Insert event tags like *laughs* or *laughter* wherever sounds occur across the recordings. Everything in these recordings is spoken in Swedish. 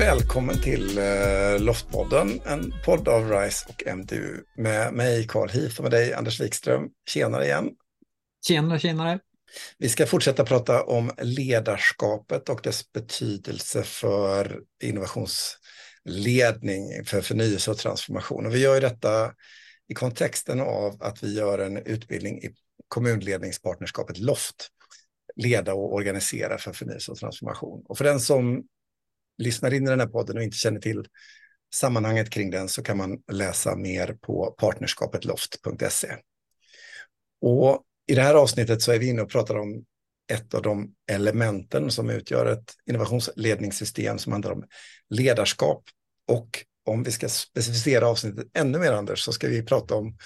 Välkommen till uh, Loftpodden, en podd av RISE och MDU med mig Carl Heath och med dig Anders Wikström. Tjenare igen. Tjenare, tjenare. Vi ska fortsätta prata om ledarskapet och dess betydelse för innovationsledning, för förnyelse och transformation. Och vi gör ju detta i kontexten av att vi gör en utbildning i kommunledningspartnerskapet LOFT, leda och organisera för förnyelse och transformation. Och för den som lyssnar in i den här podden och inte känner till sammanhanget kring den så kan man läsa mer på partnerskapetloft.se. Och i det här avsnittet så är vi inne och pratar om ett av de elementen som utgör ett innovationsledningssystem som handlar om ledarskap. Och om vi ska specificera avsnittet ännu mer, Anders, så ska vi prata om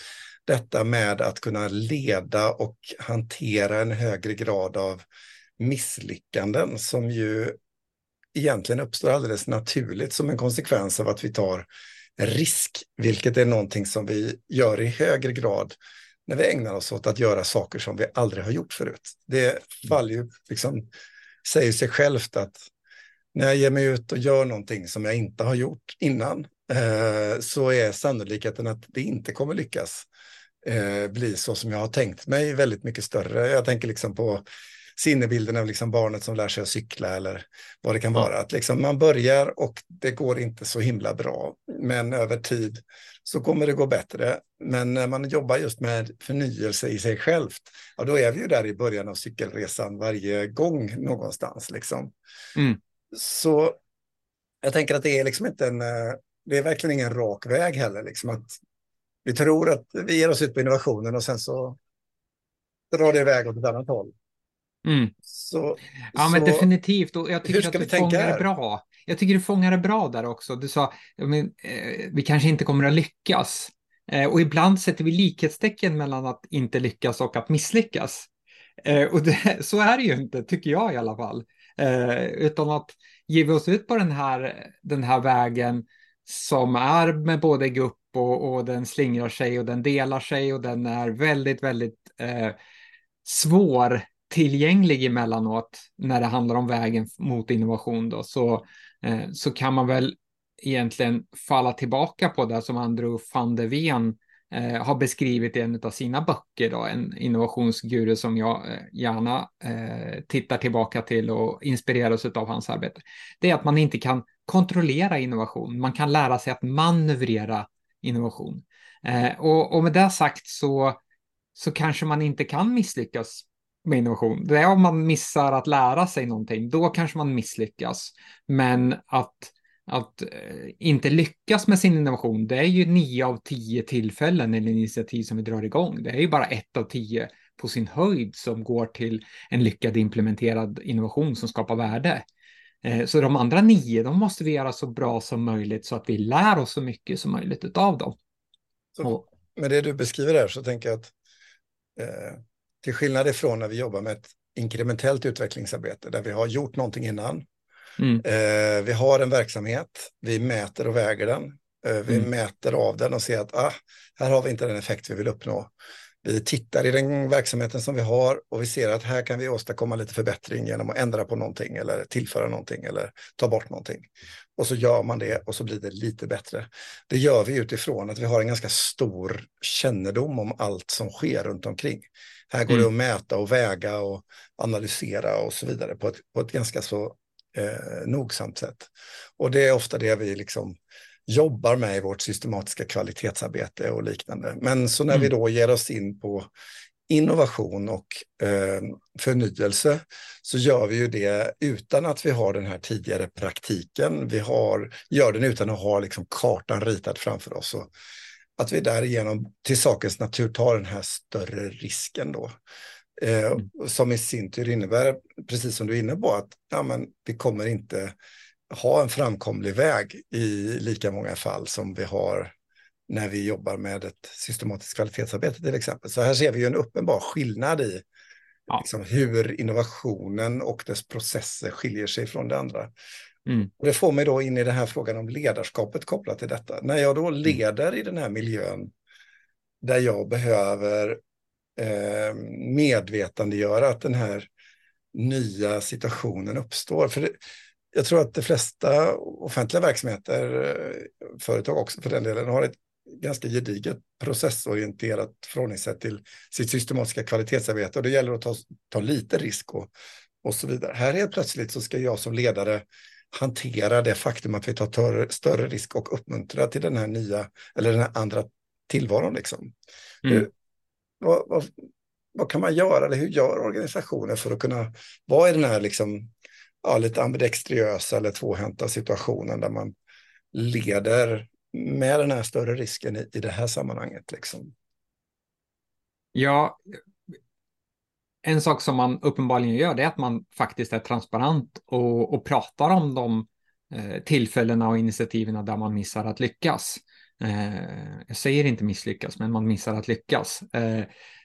detta med att kunna leda och hantera en högre grad av misslyckanden som ju egentligen uppstår alldeles naturligt som en konsekvens av att vi tar risk, vilket är någonting som vi gör i högre grad när vi ägnar oss åt att göra saker som vi aldrig har gjort förut. Det faller ju, liksom, säger sig självt att när jag ger mig ut och gör någonting som jag inte har gjort innan, eh, så är sannolikheten att det inte kommer lyckas eh, bli så som jag har tänkt mig väldigt mycket större. Jag tänker liksom på sinnebilden av liksom barnet som lär sig att cykla eller vad det kan vara. Att liksom man börjar och det går inte så himla bra, men över tid så kommer det gå bättre. Men när man jobbar just med förnyelse i sig självt, ja, då är vi ju där i början av cykelresan varje gång någonstans. Liksom. Mm. Så jag tänker att det är liksom inte en, eh, det är verkligen ingen rak väg heller. Liksom att vi tror att vi ger oss ut på innovationen och sen så drar det iväg åt ett annat håll. Mm. Så, ja, men definitivt. Och jag tycker att du fångar det bra. Jag tycker du fångar det bra där också. Du sa, men, eh, vi kanske inte kommer att lyckas. Eh, och ibland sätter vi likhetstecken mellan att inte lyckas och att misslyckas. Eh, och det, *laughs* så är det ju inte, tycker jag i alla fall. Eh, utan att ger vi oss ut på den här, den här vägen som är med både gupp och, och den slingrar sig och den delar sig och den är väldigt, väldigt eh, svår tillgänglig emellanåt när det handlar om vägen mot innovation då, så, eh, så kan man väl egentligen falla tillbaka på det som Andrew van der Ven eh, har beskrivit i en av sina böcker, då, en innovationsguru som jag eh, gärna eh, tittar tillbaka till och inspireras av hans arbete. Det är att man inte kan kontrollera innovation, man kan lära sig att manövrera innovation. Eh, och, och med det sagt så, så kanske man inte kan misslyckas med innovation. Det är om man missar att lära sig någonting, då kanske man misslyckas. Men att, att eh, inte lyckas med sin innovation, det är ju nio av tio tillfällen eller initiativ som vi drar igång. Det är ju bara ett av tio på sin höjd som går till en lyckad implementerad innovation som skapar värde. Eh, så de andra nio, de måste vi göra så bra som möjligt så att vi lär oss så mycket som möjligt av dem. Så, med det du beskriver där så tänker jag att eh, till skillnad ifrån när vi jobbar med ett inkrementellt utvecklingsarbete där vi har gjort någonting innan. Mm. Eh, vi har en verksamhet, vi mäter och väger den. Eh, vi mm. mäter av den och ser att ah, här har vi inte den effekt vi vill uppnå. Vi tittar i den verksamheten som vi har och vi ser att här kan vi åstadkomma lite förbättring genom att ändra på någonting eller tillföra någonting eller ta bort någonting. Och så gör man det och så blir det lite bättre. Det gör vi utifrån att vi har en ganska stor kännedom om allt som sker runt omkring. Här går mm. det att mäta och väga och analysera och så vidare på ett, på ett ganska så eh, nogsamt sätt. Och det är ofta det vi liksom jobbar med i vårt systematiska kvalitetsarbete och liknande. Men så när mm. vi då ger oss in på innovation och eh, förnyelse så gör vi ju det utan att vi har den här tidigare praktiken. Vi har, gör den utan att ha liksom kartan ritad framför oss. Och att vi därigenom till sakens natur tar den här större risken då. Eh, mm. Som i sin tur innebär, precis som du är inne på, att ja, men, vi kommer inte ha en framkomlig väg i lika många fall som vi har när vi jobbar med ett systematiskt kvalitetsarbete till exempel. Så här ser vi ju en uppenbar skillnad i ja. liksom, hur innovationen och dess processer skiljer sig från det andra. Mm. Det får mig då in i den här frågan om ledarskapet kopplat till detta. När jag då mm. leder i den här miljön där jag behöver eh, medvetandegöra att den här nya situationen uppstår. För det, jag tror att de flesta offentliga verksamheter, företag också för den delen, har ett ganska gediget processorienterat förhållningssätt till sitt systematiska kvalitetsarbete och det gäller att ta, ta lite risk och, och så vidare. Här helt plötsligt så ska jag som ledare hantera det faktum att vi tar större, större risk och uppmuntra till den här nya eller den här andra tillvaron. Liksom. Mm. Hur, vad, vad, vad, kan man göra eller hur gör organisationer för att kunna vara i den här liksom, ja, lite ambidextriösa eller tvåhänta situationen där man leder med den här större risken i, i det här sammanhanget? Liksom? Ja, en sak som man uppenbarligen gör det är att man faktiskt är transparent och, och pratar om de eh, tillfällena och initiativen där man missar att lyckas. Eh, jag säger inte misslyckas, men man missar att lyckas. Eh,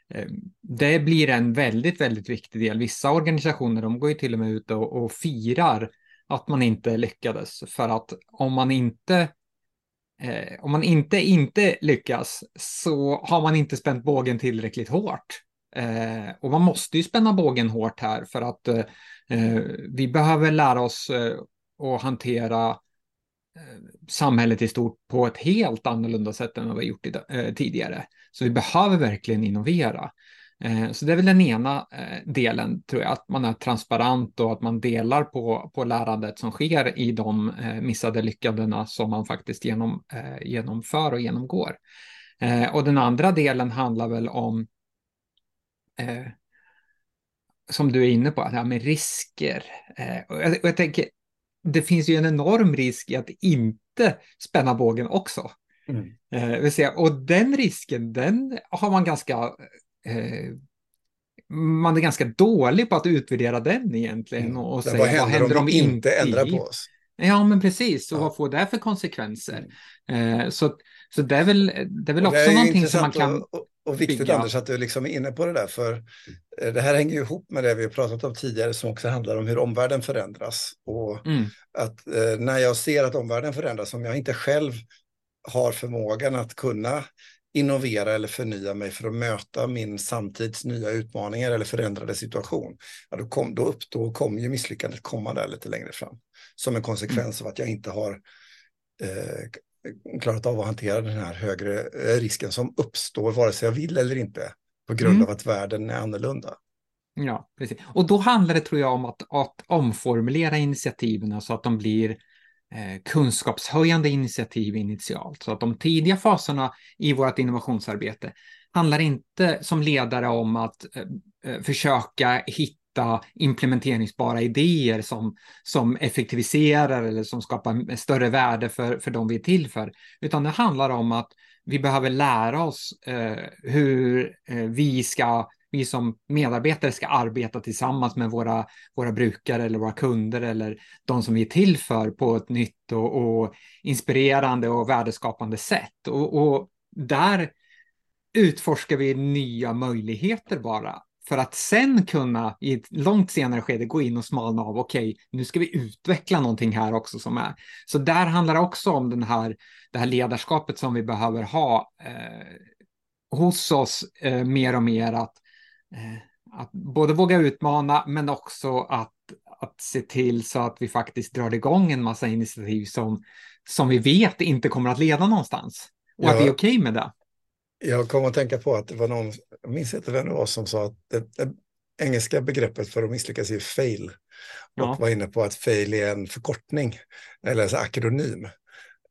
eh, det blir en väldigt, väldigt viktig del. Vissa organisationer de går ju till och med ut och, och firar att man inte lyckades. För att om man inte eh, om man inte inte lyckas så har man inte spänt bågen tillräckligt hårt. Eh, och man måste ju spänna bågen hårt här för att eh, eh vi behöver lära oss eh, att hantera eh, samhället i stort på ett helt annorlunda sätt än vad vi gjort i, eh, tidigare. Så vi behöver verkligen innovera. Så det är väl den ena delen, tror jag, att man är transparent och att man delar på, på lärandet som sker i de missade lyckandena som man faktiskt genom, genomför och genomgår. Och den andra delen handlar väl om eh, som du är inne på, det här med risker. Eh, och jag, och jag, tänker, det finns ju en enorm risk i att inte spänna bågen också. Mm. Eh, vill säga, och den risken, den har man ganska... Eh, man är ganska dålig på att utvärdera den egentligen. Mm. Och, och säga, vad händer, vad händer om vi inte ändrar på oss? Ja, men precis. Och ja. vad får det för konsekvenser? Mm. Eh, så, så det är väl, det är väl också är någonting som man kan... Och, och viktigt bygga. Anders att du liksom är inne på det där, för eh, det här hänger ju ihop med det vi har pratat om tidigare som också handlar om hur omvärlden förändras. Och mm. att eh, när jag ser att omvärlden förändras, om jag inte själv har förmågan att kunna innovera eller förnya mig för att möta min samtids nya utmaningar eller förändrade situation, ja, då, kom, då, upp, då kommer ju misslyckandet komma där lite längre fram. Som en konsekvens mm. av att jag inte har eh, klarat av att hantera den här högre eh, risken som uppstår vare sig jag vill eller inte på grund mm. av att världen är annorlunda. Ja, precis. Och då handlar det tror jag om att, att omformulera initiativen så att de blir eh, kunskapshöjande initiativ initialt. Så att de tidiga faserna i vårt innovationsarbete handlar inte som ledare om att eh, eh försöka hitta hitta implementeringsbara idéer som, som effektiviserar eller som skapar större värde för, för de vi är till för. Utan det handlar om att vi behöver lära oss eh, hur eh, vi ska vi som medarbetare ska arbeta tillsammans med våra, våra brukare eller våra kunder eller de som vi är till för på ett nytt och, och inspirerande och värdeskapande sätt. Och, och där utforskar vi nya möjligheter bara för att sen kunna i ett långt senare skede gå in och smalna av, okej, okay, nu ska vi utveckla någonting här också som är. Så där handlar det också om den här, det här ledarskapet som vi behöver ha eh, hos oss eh, mer och mer att, eh, att både våga utmana men också att, att se till så att vi faktiskt drar igång en massa initiativ som, som vi vet inte kommer att leda någonstans. Och ja. att vi är okej okay med det. Jag kom att tänka på att det var någon, jag minns inte vem det var som sa att det, det engelska begreppet för att misslyckas är fail. Ja. Och var inne på att fail är en förkortning, eller en akronym.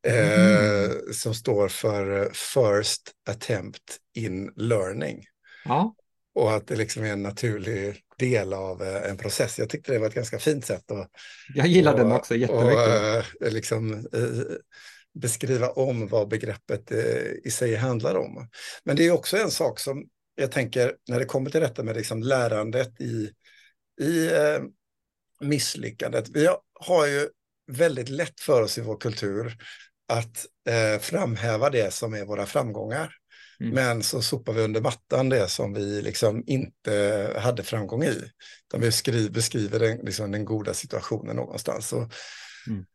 Mm. Eh, som står för First Attempt in Learning. Ja. Och att det liksom är en naturlig del av eh, en process. Jag tyckte det var ett ganska fint sätt att... Jag gillar den också jättemycket. Och, eh, liksom, eh, beskriva om vad begreppet eh, i sig handlar om. Men det är också en sak som jag tänker när det kommer till detta med liksom lärandet i, i eh, misslyckandet. Vi har ju väldigt lätt för oss i vår kultur att eh, framhäva det som är våra framgångar. Mm. Men så sopar vi under mattan det som vi liksom inte hade framgång i. Utan vi skriver, beskriver den, liksom den goda situationen någonstans. Och, mm.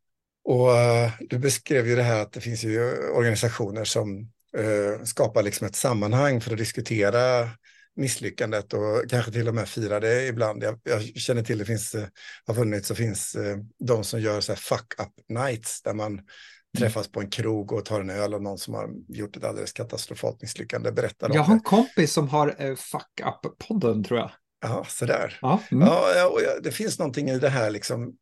Och uh, du beskrev ju det här att det finns ju organisationer som uh, skapar liksom ett sammanhang för att diskutera misslyckandet och kanske till och med fira det ibland. Jag, jag känner till det finns, eh, har funnits och finns eh, de som gör så här fuck up nights där man mm. träffas på en krog och tar en öl och någon som har gjort ett alldeles katastrofalt misslyckande berättar om Jag har en kompis som har eh, fuck up-podden tror jag. Ja, sådär. Ja, mm. ja, och det finns någonting i det här liksom,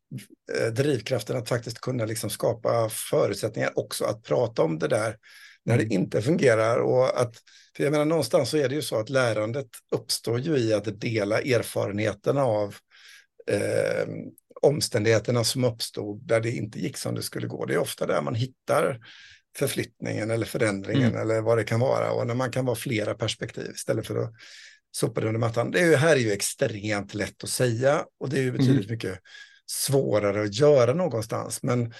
drivkraften att faktiskt kunna liksom skapa förutsättningar också att prata om det där när det mm. inte fungerar. Och att, för jag menar, någonstans så är det ju så att lärandet uppstår ju i att dela erfarenheterna av eh, omständigheterna som uppstod där det inte gick som det skulle gå. Det är ofta där man hittar förflyttningen eller förändringen mm. eller vad det kan vara. Och när man kan vara flera perspektiv istället för att sopa det under mattan. Det är ju, här är ju extremt lätt att säga och det är ju betydligt mm. mycket svårare att göra någonstans. Men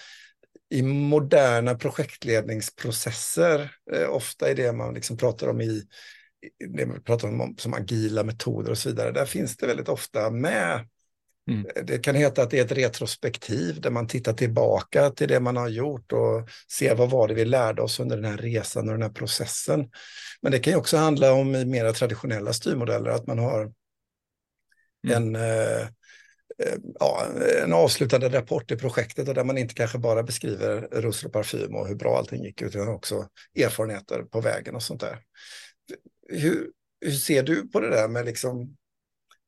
i moderna projektledningsprocesser, eh, ofta är det man liksom pratar om i det man pratar om som agila metoder och så vidare, där finns det väldigt ofta med. Mm. Det kan heta att det är ett retrospektiv där man tittar tillbaka till det man har gjort och ser vad var det vi lärde oss under den här resan och den här processen. Men det kan ju också handla om i mera traditionella styrmodeller att man har mm. en eh, Eh, ja, en avslutande rapport i projektet och där man inte kanske bara beskriver rosor och parfym och hur bra allting gick utan också erfarenheter på vägen och sånt där. Hur, hur ser du på det där med liksom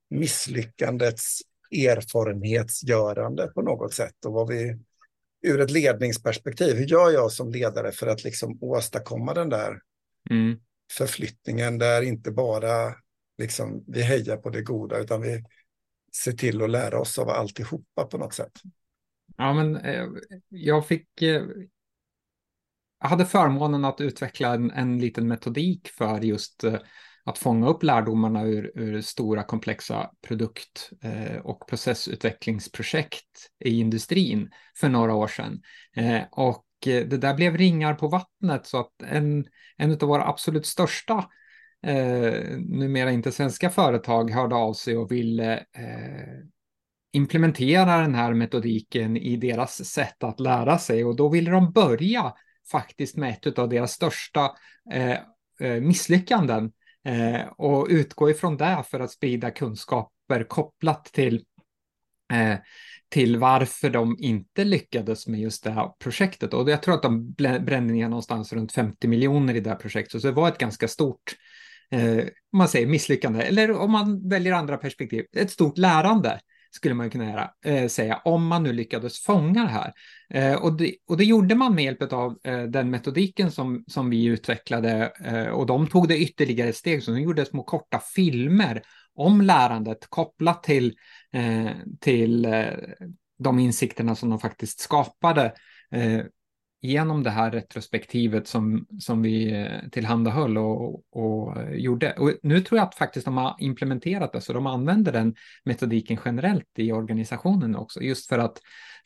misslyckandets erfarenhetsgörande på något sätt och vad vi ur ett ledningsperspektiv, hur gör jag som ledare för att liksom åstadkomma den där mm. förflyttningen där inte bara liksom vi hejar på det goda utan vi se till att lära oss av alltihopa på något sätt. Ja, men eh, jag fick... Eh, jag hade förmånen att utveckla en, en liten metodik för just eh, att fånga upp lärdomarna ur, ur stora komplexa produkt eh, och processutvecklingsprojekt i industrin för några år sedan. Eh, och eh, det där blev ringar på vattnet så att en, en av våra absolut största eh, numera inte svenska företag hörde av sig och ville eh, implementera den här metodiken i deras sätt att lära sig. Och då ville de börja faktiskt med ett av deras största eh, eh misslyckanden. Eh, och utgå ifrån det för att sprida kunskaper kopplat till eh, till varför de inte lyckades med just det här projektet. Och jag tror att de brände ner någonstans runt 50 miljoner i det här projektet, så det var ett ganska stort eh, om man säger misslyckande, eller om man väljer andra perspektiv, ett stort lärande skulle man kunna göra, eh, säga, om man nu lyckades fånga det här. Eh, och, det, och det gjorde man med hjälp av eh, den metodiken som, som vi utvecklade eh, och de tog det ytterligare steg, så de gjorde små korta filmer om lärandet kopplat till, eh, till eh, de insikterna som de faktiskt skapade eh, genom det här retrospektivet som, som vi eh, tillhandahöll och, och eh, gjorde. Och nu tror jag att faktiskt de har implementerat det, så de använder den metodiken generellt i organisationen också, just för att,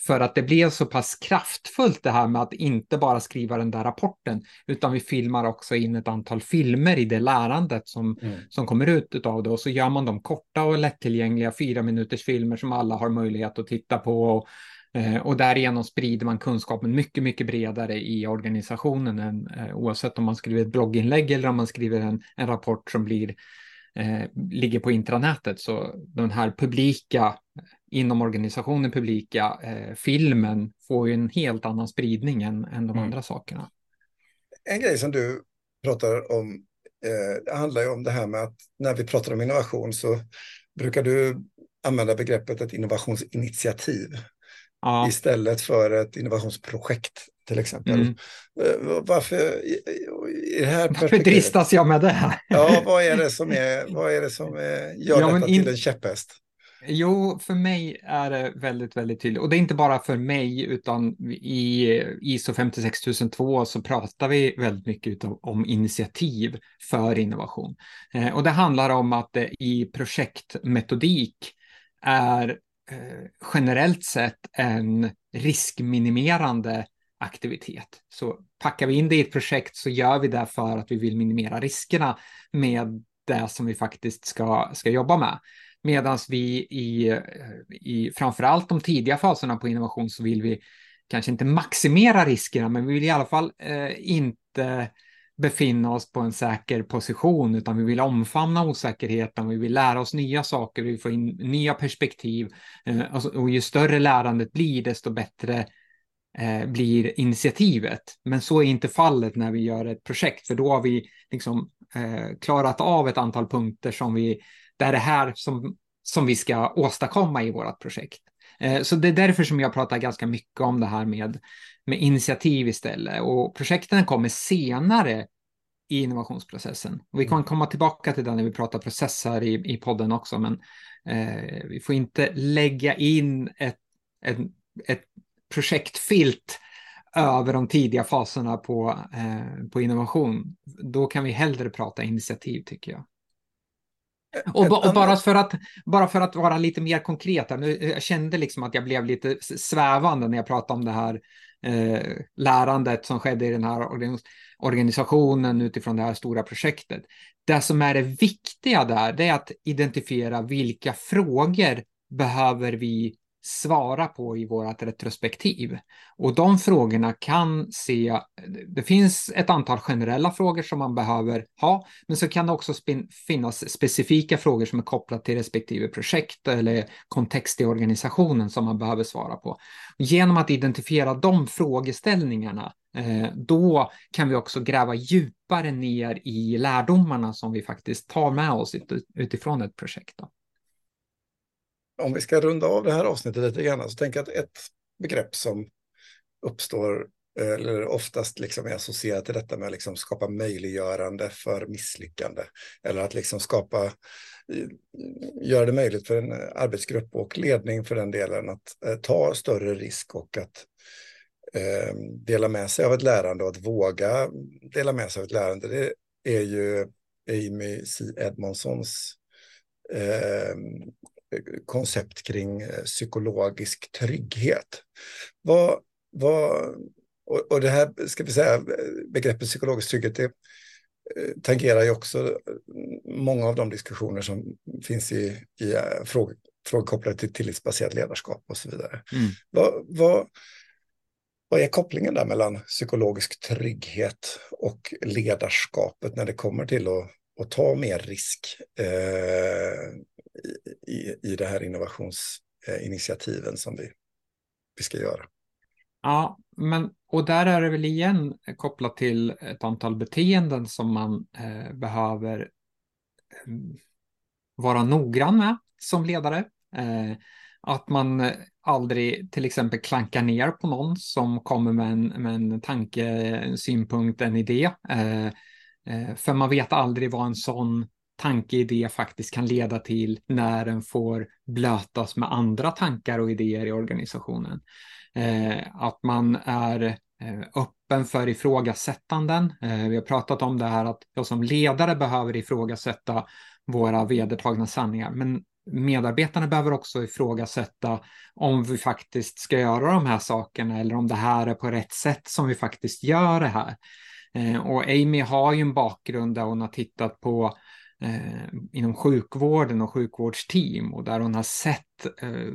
för att det blev så pass kraftfullt det här med att inte bara skriva den där rapporten, utan vi filmar också in ett antal filmer i det lärandet som, mm. som kommer ut av det och så gör man dem korta och lättillgängliga fyra minuters filmer som alla har möjlighet att titta på och och därigenom sprider man kunskapen mycket, mycket bredare i organisationen än eh, oavsett om man skriver ett blogginlägg eller om man skriver en, en rapport som blir, eh, ligger på intranätet. Så den här publika, inom organisationen publika eh, filmen får ju en helt annan spridning än, än de mm. andra sakerna. En grej som du pratar om eh, handlar ju om det här med att när vi pratar om innovation så brukar du använda begreppet ett innovationsinitiativ ja. istället för ett innovationsprojekt till exempel. Mm. Eh, varför i det här Varför dristas jag med det här? ja, vad är det som, är, vad är det som är, gör ja, detta in... till en käpphäst? Jo, för mig är det väldigt, väldigt tydligt. Och det är inte bara för mig, utan i ISO 56002 så pratar vi väldigt mycket om initiativ för innovation. Eh, och det handlar om att det i projektmetodik är Eh, Eh, generellt sett en riskminimerande aktivitet. Så packar vi in det i ett projekt så gör vi det för att vi vill minimera riskerna med det som vi faktiskt ska, ska jobba med. Medan vi i, i framförallt de tidiga faserna på innovation så vill vi kanske inte maximera riskerna, men vi vill i alla fall eh, inte befinna oss på en säker position, utan vi vill omfamna osäkerheten, vi vill lära oss nya saker, vi vill få in nya perspektiv. Eh, alltså, och ju större lärandet blir, desto bättre eh, blir initiativet. Men så är inte fallet när vi gör ett projekt, för då har vi liksom eh, klarat av ett antal punkter som vi, det är det här som, som vi ska åstadkomma i vårt projekt. Eh, så det är därför som jag pratar ganska mycket om det här med, med initiativ istället. Och projekten kommer senare i innovationsprocessen. Och vi kan mm. komma tillbaka till det när vi pratar processer i, i podden också, men eh, vi får inte lägga in ett, ett, ett projektfilt över de tidiga faserna på, eh, på innovation. Då kan vi hellre prata initiativ tycker jag. Och, och, bara, för att, bara för att vara lite mer konkret, jag kände liksom att jag blev lite svävande när jag pratade om det här eh, lärandet som skedde i den här organisationen utifrån det här stora projektet. Det som är det viktiga där, det är att identifiera vilka frågor behöver vi svara på i vårt retrospektiv. Och de frågorna kan se, det finns ett antal generella frågor som man behöver ha, men så kan det också finnas specifika frågor som är kopplade till respektive projekt eller kontext i organisationen som man behöver svara på. Genom att identifiera de frågeställningarna eh, då kan vi också gräva djupare ner i lärdomarna som vi faktiskt tar med oss utifrån ett projekt. Då om vi ska runda av det här avsnittet lite grann så tänker jag att ett begrepp som uppstår eh, eller oftast liksom är associerat till detta med att liksom skapa möjliggörande för misslyckande. Eller att liksom skapa, eh, göra det möjligt för en arbetsgrupp och ledning för den delen att eh, ta större risk och att eh, dela med sig av ett lärande och att våga dela med sig av ett lärande. Det är ju Amy C. Edmondsons eh, koncept kring eh, psykologisk trygghet. Vad, vad, och, och det här, ska vi säga, begreppet psykologisk trygghet, det eh, tangerar ju också många av de diskussioner som finns i, i eh, frågor, frågor kopplade till tillitsbaserat ledarskap och så vidare. Mm. Vad, vad, vad är kopplingen där mellan psykologisk trygghet och ledarskapet när det kommer till att, att ta mer risk eh, i, i det här innovationsinitiativen eh, som vi, vi ska göra. Ja, men och där är det väl igen kopplat till ett antal beteenden som man eh, behöver eh, vara noggrann med som ledare. Eh, att man aldrig till exempel klankar ner på någon som kommer med en, med en tanke, en synpunkt, en idé. Eh, eh för man vet aldrig vad en sån tankeidé faktiskt kan leda till när den får blötas med andra tankar och idéer i organisationen. Eh, att man är eh, öppen för ifrågasättanden. Eh, vi har pratat om det här att jag som ledare behöver ifrågasätta våra vedertagna sanningar, men medarbetarna behöver också ifrågasätta om vi faktiskt ska göra de här sakerna eller om det här är på rätt sätt som vi faktiskt gör det här. Eh, och Amy har ju en bakgrund där hon har tittat på eh, inom sjukvården och sjukvårdsteam. Och där hon har sett eh,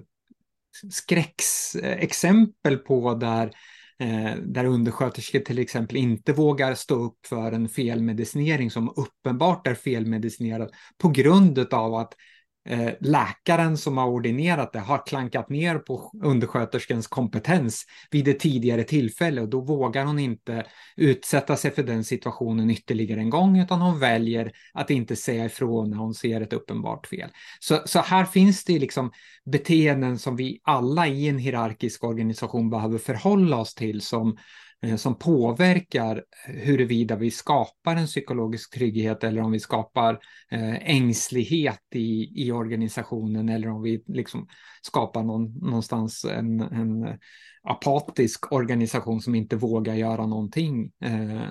skräcksexempel på där eh, där undersköterskor till exempel inte vågar stå upp för en felmedicinering som uppenbart är felmedicinerad på grund av att Eh, Eh, läkaren som har ordinerat det har klankat ner på undersköterskans kompetens vid ett tidigare tillfälle och då vågar hon inte utsätta sig för den situationen ytterligare en gång utan hon väljer att inte säga ifrån när hon ser ett uppenbart fel. Så, så här finns det liksom beteenden som vi alla i en hierarkisk organisation behöver förhålla oss till som Eh, som påverkar eh, huruvida vi skapar en psykologisk trygghet eller om vi skapar eh, ängslighet i, i organisationen eller om vi liksom skapar någon, någonstans en, en apatisk organisation som inte vågar göra någonting eh,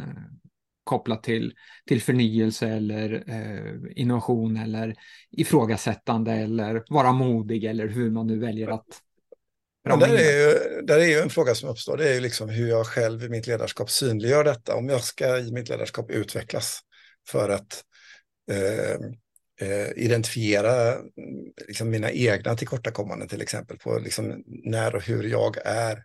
kopplat till, till förnyelse eller eh, innovation eller ifrågasättande eller vara modig eller hur man nu väljer att men där, är ju, där är ju en fråga som uppstår, det är ju liksom hur jag själv i mitt ledarskap synliggör detta. Om jag ska i mitt ledarskap utvecklas för att eh, eh, identifiera liksom mina egna tillkortakommanden till exempel på liksom när och hur jag är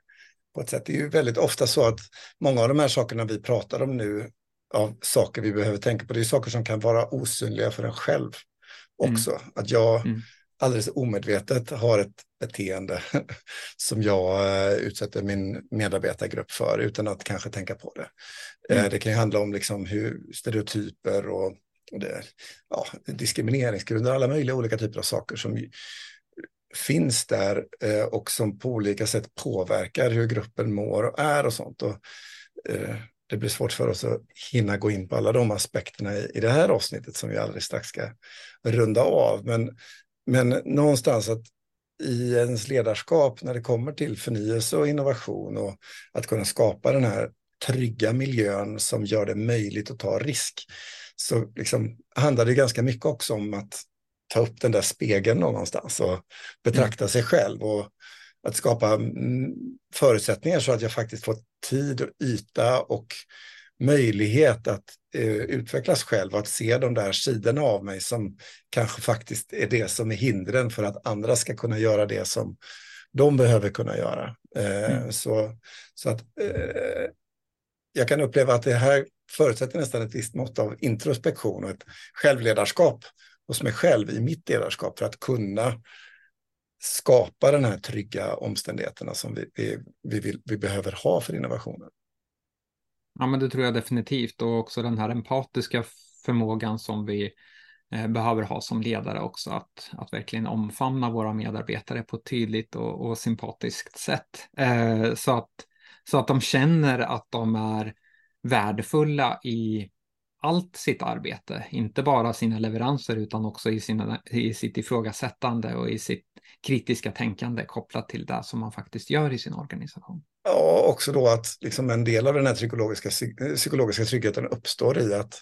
på ett sätt. Det är ju väldigt ofta så att många av de här sakerna vi pratar om nu av saker vi behöver tänka på. Det är saker som kan vara osynliga för en själv också. Mm. Att jag mm. Alldeles omedvetet har ett beteende *laughs* som jag uh, utsätter min medarbetargrupp för utan att kanske tänka på det. Mm. Uh, det kan ju handla om liksom hur stereotyper och det, ja, diskrimineringsgrunder, alla möjliga olika typer av saker som finns där uh, och som på olika sätt påverkar hur gruppen mår och är och sånt. Och, det blir svårt för oss att hinna gå in på alla de aspekterna i, i det här avsnittet som vi alldeles strax ska runda av. Men, men någonstans att i ens ledarskap när det kommer till förnyelse och innovation och att kunna skapa den här trygga miljön som gör det möjligt att ta risk så liksom handlar det ganska mycket också om att ta upp den där spegeln någonstans och betrakta mm. sig själv och att skapa mm, förutsättningar så att jag faktiskt får tid och yta och möjlighet att eh, utvecklas själv att se de där sidorna av mig som kanske faktiskt är det som är hindren för att andra ska kunna göra det som de behöver kunna göra. Eh, mm. så, så att eh, jag kan uppleva att det här förutsätter nästan ett visst mått av introspektion och ett självledarskap hos mig själv i mitt ledarskap för att kunna skapa den här trygga omständigheterna som vi, vi, vi, vill, vi behöver ha för innovationen. Ja, men det tror jag definitivt och också den här empatiska förmågan som vi eh, behöver ha som ledare också, att, att verkligen omfamna våra medarbetare på ett tydligt och, och sympatiskt sätt. Eh, så, att, så att de känner att de är värdefulla i allt sitt arbete, inte bara sina leveranser utan också i, sina, i sitt ifrågasättande och i sitt kritiska tänkande kopplat till det som man faktiskt gör i sin organisation. Ja, också då att liksom en del av den här psykologiska, psykologiska tryggheten uppstår i att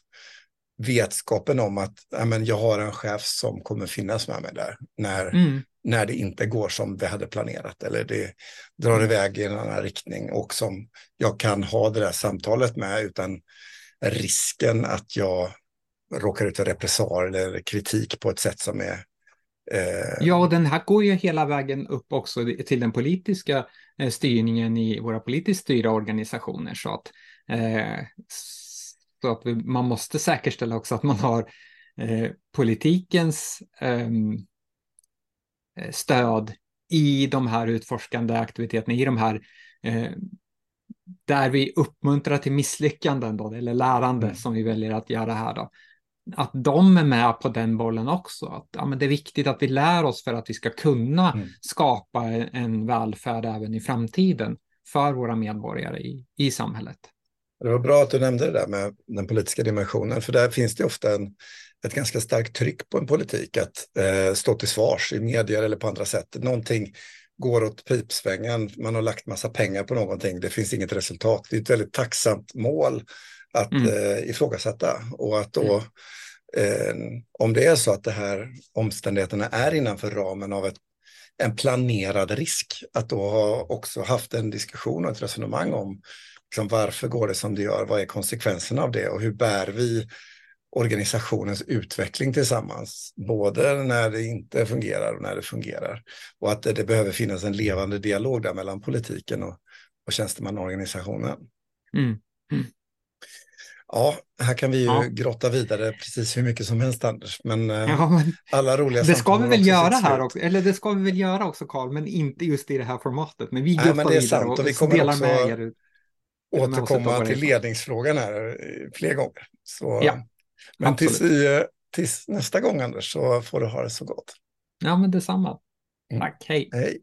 vetskapen om att ja, jag har en chef som kommer finnas med mig där när, mm. när det inte går som vi hade planerat eller det drar iväg i en annan riktning och som jag kan ha det där samtalet med utan risken att jag råkar ut för repressalier eller kritik på ett sätt som är eh... Ja, och den här går ju hela vägen upp också till den politiska eh, styrningen i våra politiskt styrda organisationer. Så att, eh, så att man måste säkerställa också att man har eh, politikens ehm, eh, stöd i de här utforskande aktiviteterna, i de här eh, där vi uppmuntrar till misslyckanden då, eller lärande mm. som vi väljer att göra här då, att de är med på den bollen också. Att, ja, men det är viktigt att vi lär oss för att vi ska kunna mm. skapa en välfärd även i framtiden för våra medborgare i, i samhället. Det var bra att du nämnde det där med den politiska dimensionen, för där finns det ofta en, ett ganska starkt tryck på en politik att eh, stå till svars i medier eller på andra sätt. Någonting går åt pipsvängen, man har lagt massa pengar på någonting, det finns inget resultat. Det är ett väldigt tacksamt mål att mm. eh, ifrågasätta och att då mm. eh, om det är så att det här omständigheterna är innanför ramen av ett, en planerad risk, att då ha också haft en diskussion och ett resonemang om liksom, varför går det som det gör, vad är konsekvenserna av det och hur bär vi organisationens utveckling tillsammans, både när det inte fungerar och när det fungerar. Och att det, det behöver finnas en levande dialog där mellan politiken och, och tjänstemannaorganisationen. Mm. Mm. Ja, här kan vi ju ja. grotta vidare precis hur mycket som helst Anders, men, eh, ja, men alla roliga Det ska vi väl göra här också, eller det ska vi väl göra också Karl, men inte just i det här formatet. Men vi grottar vidare det är sant, och, och vi kommer delar också med er. återkomma till ledningsfrågan här eh, fler gånger. Så, ja. Men tills, i, tills nästa gång Anders så får du ha det så gott. Ja, men detsamma. Mm. Tack, hej. Hej.